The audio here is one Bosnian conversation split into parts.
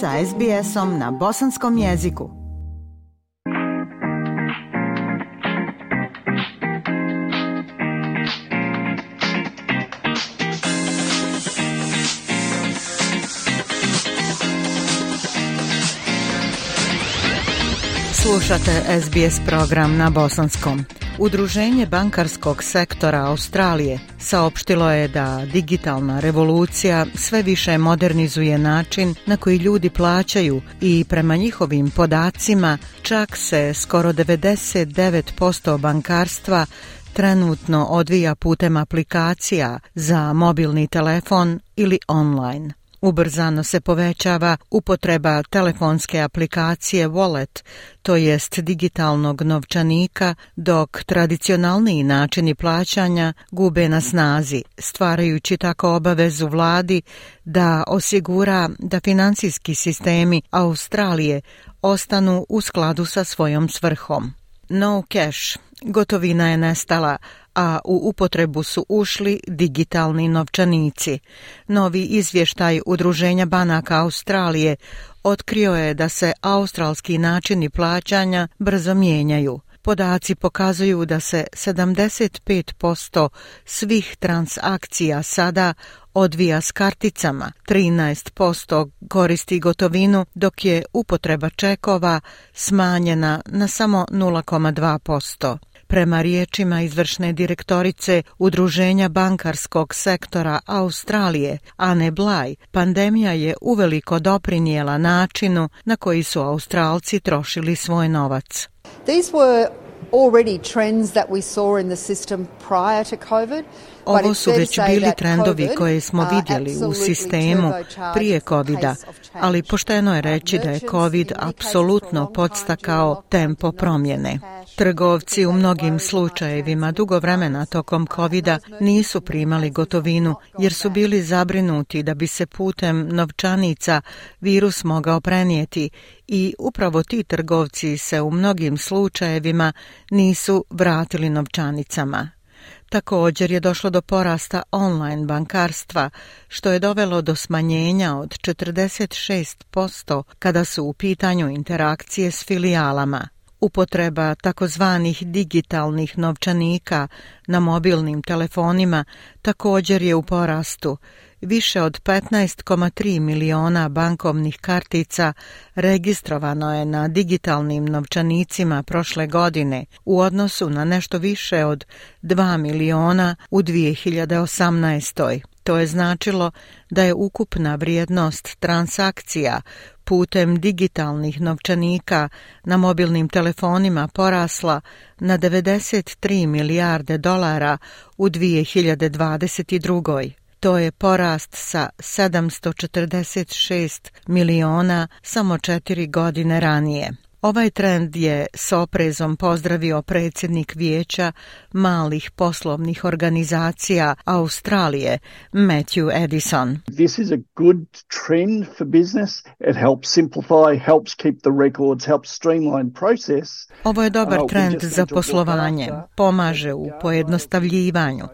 sa SBS-om na bosanskom jeziku. Slušate SBS program na bosanskom. Udruženje bankarskog sektora Australije saopštilo je da digitalna revolucija sve više modernizuje način na koji ljudi plaćaju i prema njihovim podacima čak se skoro 99% bankarstva trenutno odvija putem aplikacija za mobilni telefon ili online. Ubrzano se povećava upotreba telefonske aplikacije Wallet, to jest digitalnog novčanika, dok tradicionalni načini plaćanja gube na snazi, stvarajući tako obavezu vladi da osigura da financijski sistemi Australije ostanu u skladu sa svojom svrhom. No cash, gotovina je nestala, a u upotrebu su ušli digitalni novčanici. Novi izvještaj Udruženja banaka Australije otkrio je da se australski načini plaćanja brzo mijenjaju. Podaci pokazuju da se 75% svih transakcija sada odvija s karticama, 13% koristi gotovinu, dok je upotreba čekova smanjena na samo 0,2%. Prema riječima izvršne direktorice Udruženja bankarskog sektora Australije, Anne Bly, pandemija je uveliko doprinijela načinu na koji su Australci trošili svoj novac. These ovo su već bili trendovi koje smo vidjeli u sistemu prije covid ali pošteno je reći da je COVID apsolutno podstakao tempo promjene. Trgovci u mnogim slučajevima dugo vremena tokom covid nisu primali gotovinu jer su bili zabrinuti da bi se putem novčanica virus mogao prenijeti i upravo ti trgovci se u mnogim slučajevima nisu vratili novčanicama. Također je došlo do porasta online bankarstva, što je dovelo do smanjenja od 46% kada su u pitanju interakcije s filijalama. Upotreba takozvanih digitalnih novčanika na mobilnim telefonima također je u porastu, više od 15,3 miliona bankovnih kartica registrovano je na digitalnim novčanicima prošle godine u odnosu na nešto više od 2 miliona u 2018. To je značilo da je ukupna vrijednost transakcija putem digitalnih novčanika na mobilnim telefonima porasla na 93 milijarde dolara u 2022. To je porast sa 746 miliona samo četiri godine ranije. Ovaj trend je s oprezom pozdravio predsjednik vijeća malih poslovnih organizacija Australije Matthew Edison. This is a good trend for business. It helps simplify, helps keep the records, helps streamline process. Ovo je dobar oh, trend za poslovanje, pomaže u pojednostavljivanju,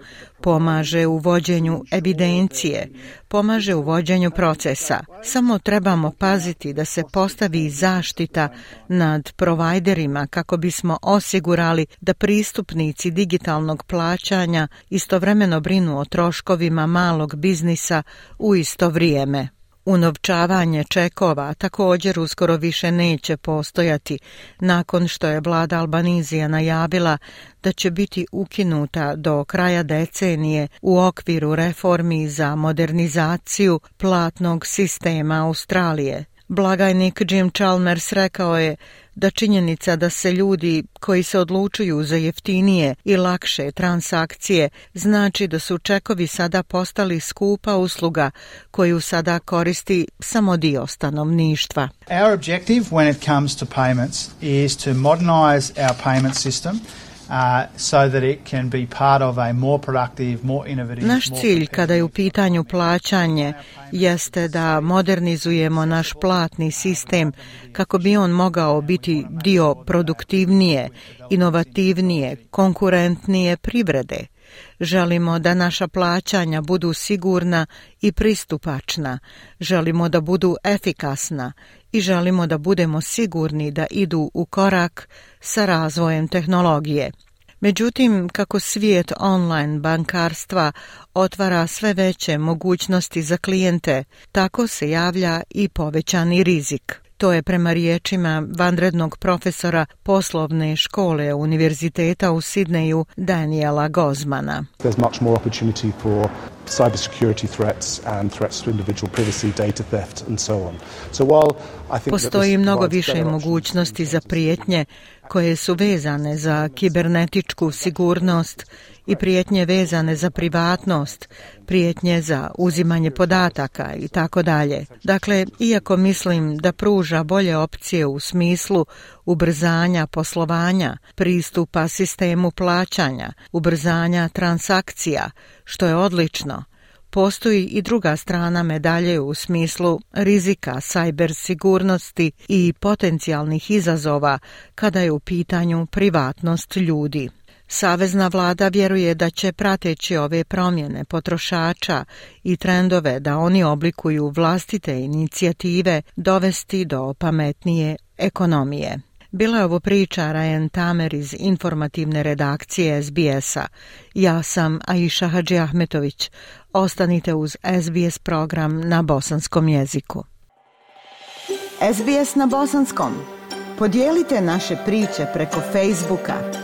pomaže u vođenju evidencije, pomaže u vođenju procesa. Samo trebamo paziti da se postavi zaštita nad provajderima kako bismo osigurali da pristupnici digitalnog plaćanja istovremeno brinu o troškovima malog biznisa u isto vrijeme. Unovčavanje čekova također uskoro više neće postojati nakon što je vlada Albanizija najavila da će biti ukinuta do kraja decenije u okviru reformi za modernizaciju platnog sistema Australije. Blagajnik Jim Chalmers rekao je da činjenica da se ljudi koji se odlučuju za jeftinije i lakše transakcije znači da su čekovi sada postali skupa usluga koju sada koristi samo dio stanovništva. Our objective when it comes to payments is to modernize our payment system naš cilj kada je u pitanju plaćanje jeste da modernizujemo naš platni sistem kako bi on mogao biti dio produktivnije, inovativnije, konkurentnije privrede. Želimo da naša plaćanja budu sigurna i pristupačna, želimo da budu efikasna i želimo da budemo sigurni da idu u korak sa razvojem tehnologije. Međutim, kako svijet online bankarstva otvara sve veće mogućnosti za klijente, tako se javlja i povećani rizik. To je prema riječima vanrednog profesora poslovne škole Univerziteta u Sidneju Daniela Gozmana. There's much more opportunity for threats and threats to individual privacy, data theft and so on. while I think Postoji mnogo više mogućnosti za prijetnje koje su vezane za kibernetičku sigurnost i prijetnje vezane za privatnost, prijetnje za uzimanje podataka i tako dalje. Dakle, iako mislim da pruža bolje opcije u smislu ubrzanja poslovanja, pristupa sistemu plaćanja, ubrzanja transakcija, što je odlično, postoji i druga strana medalje u smislu rizika sajber sigurnosti i potencijalnih izazova kada je u pitanju privatnost ljudi. Savezna vlada vjeruje da će prateći ove promjene potrošača i trendove da oni oblikuju vlastite inicijative dovesti do pametnije ekonomije. Bila je ovo priča Ryan Tamer iz informativne redakcije SBS-a. Ja sam Aisha Hadži Ahmetović. Ostanite uz SBS program na bosanskom jeziku. SBS na bosanskom. Podijelite naše priče preko Facebooka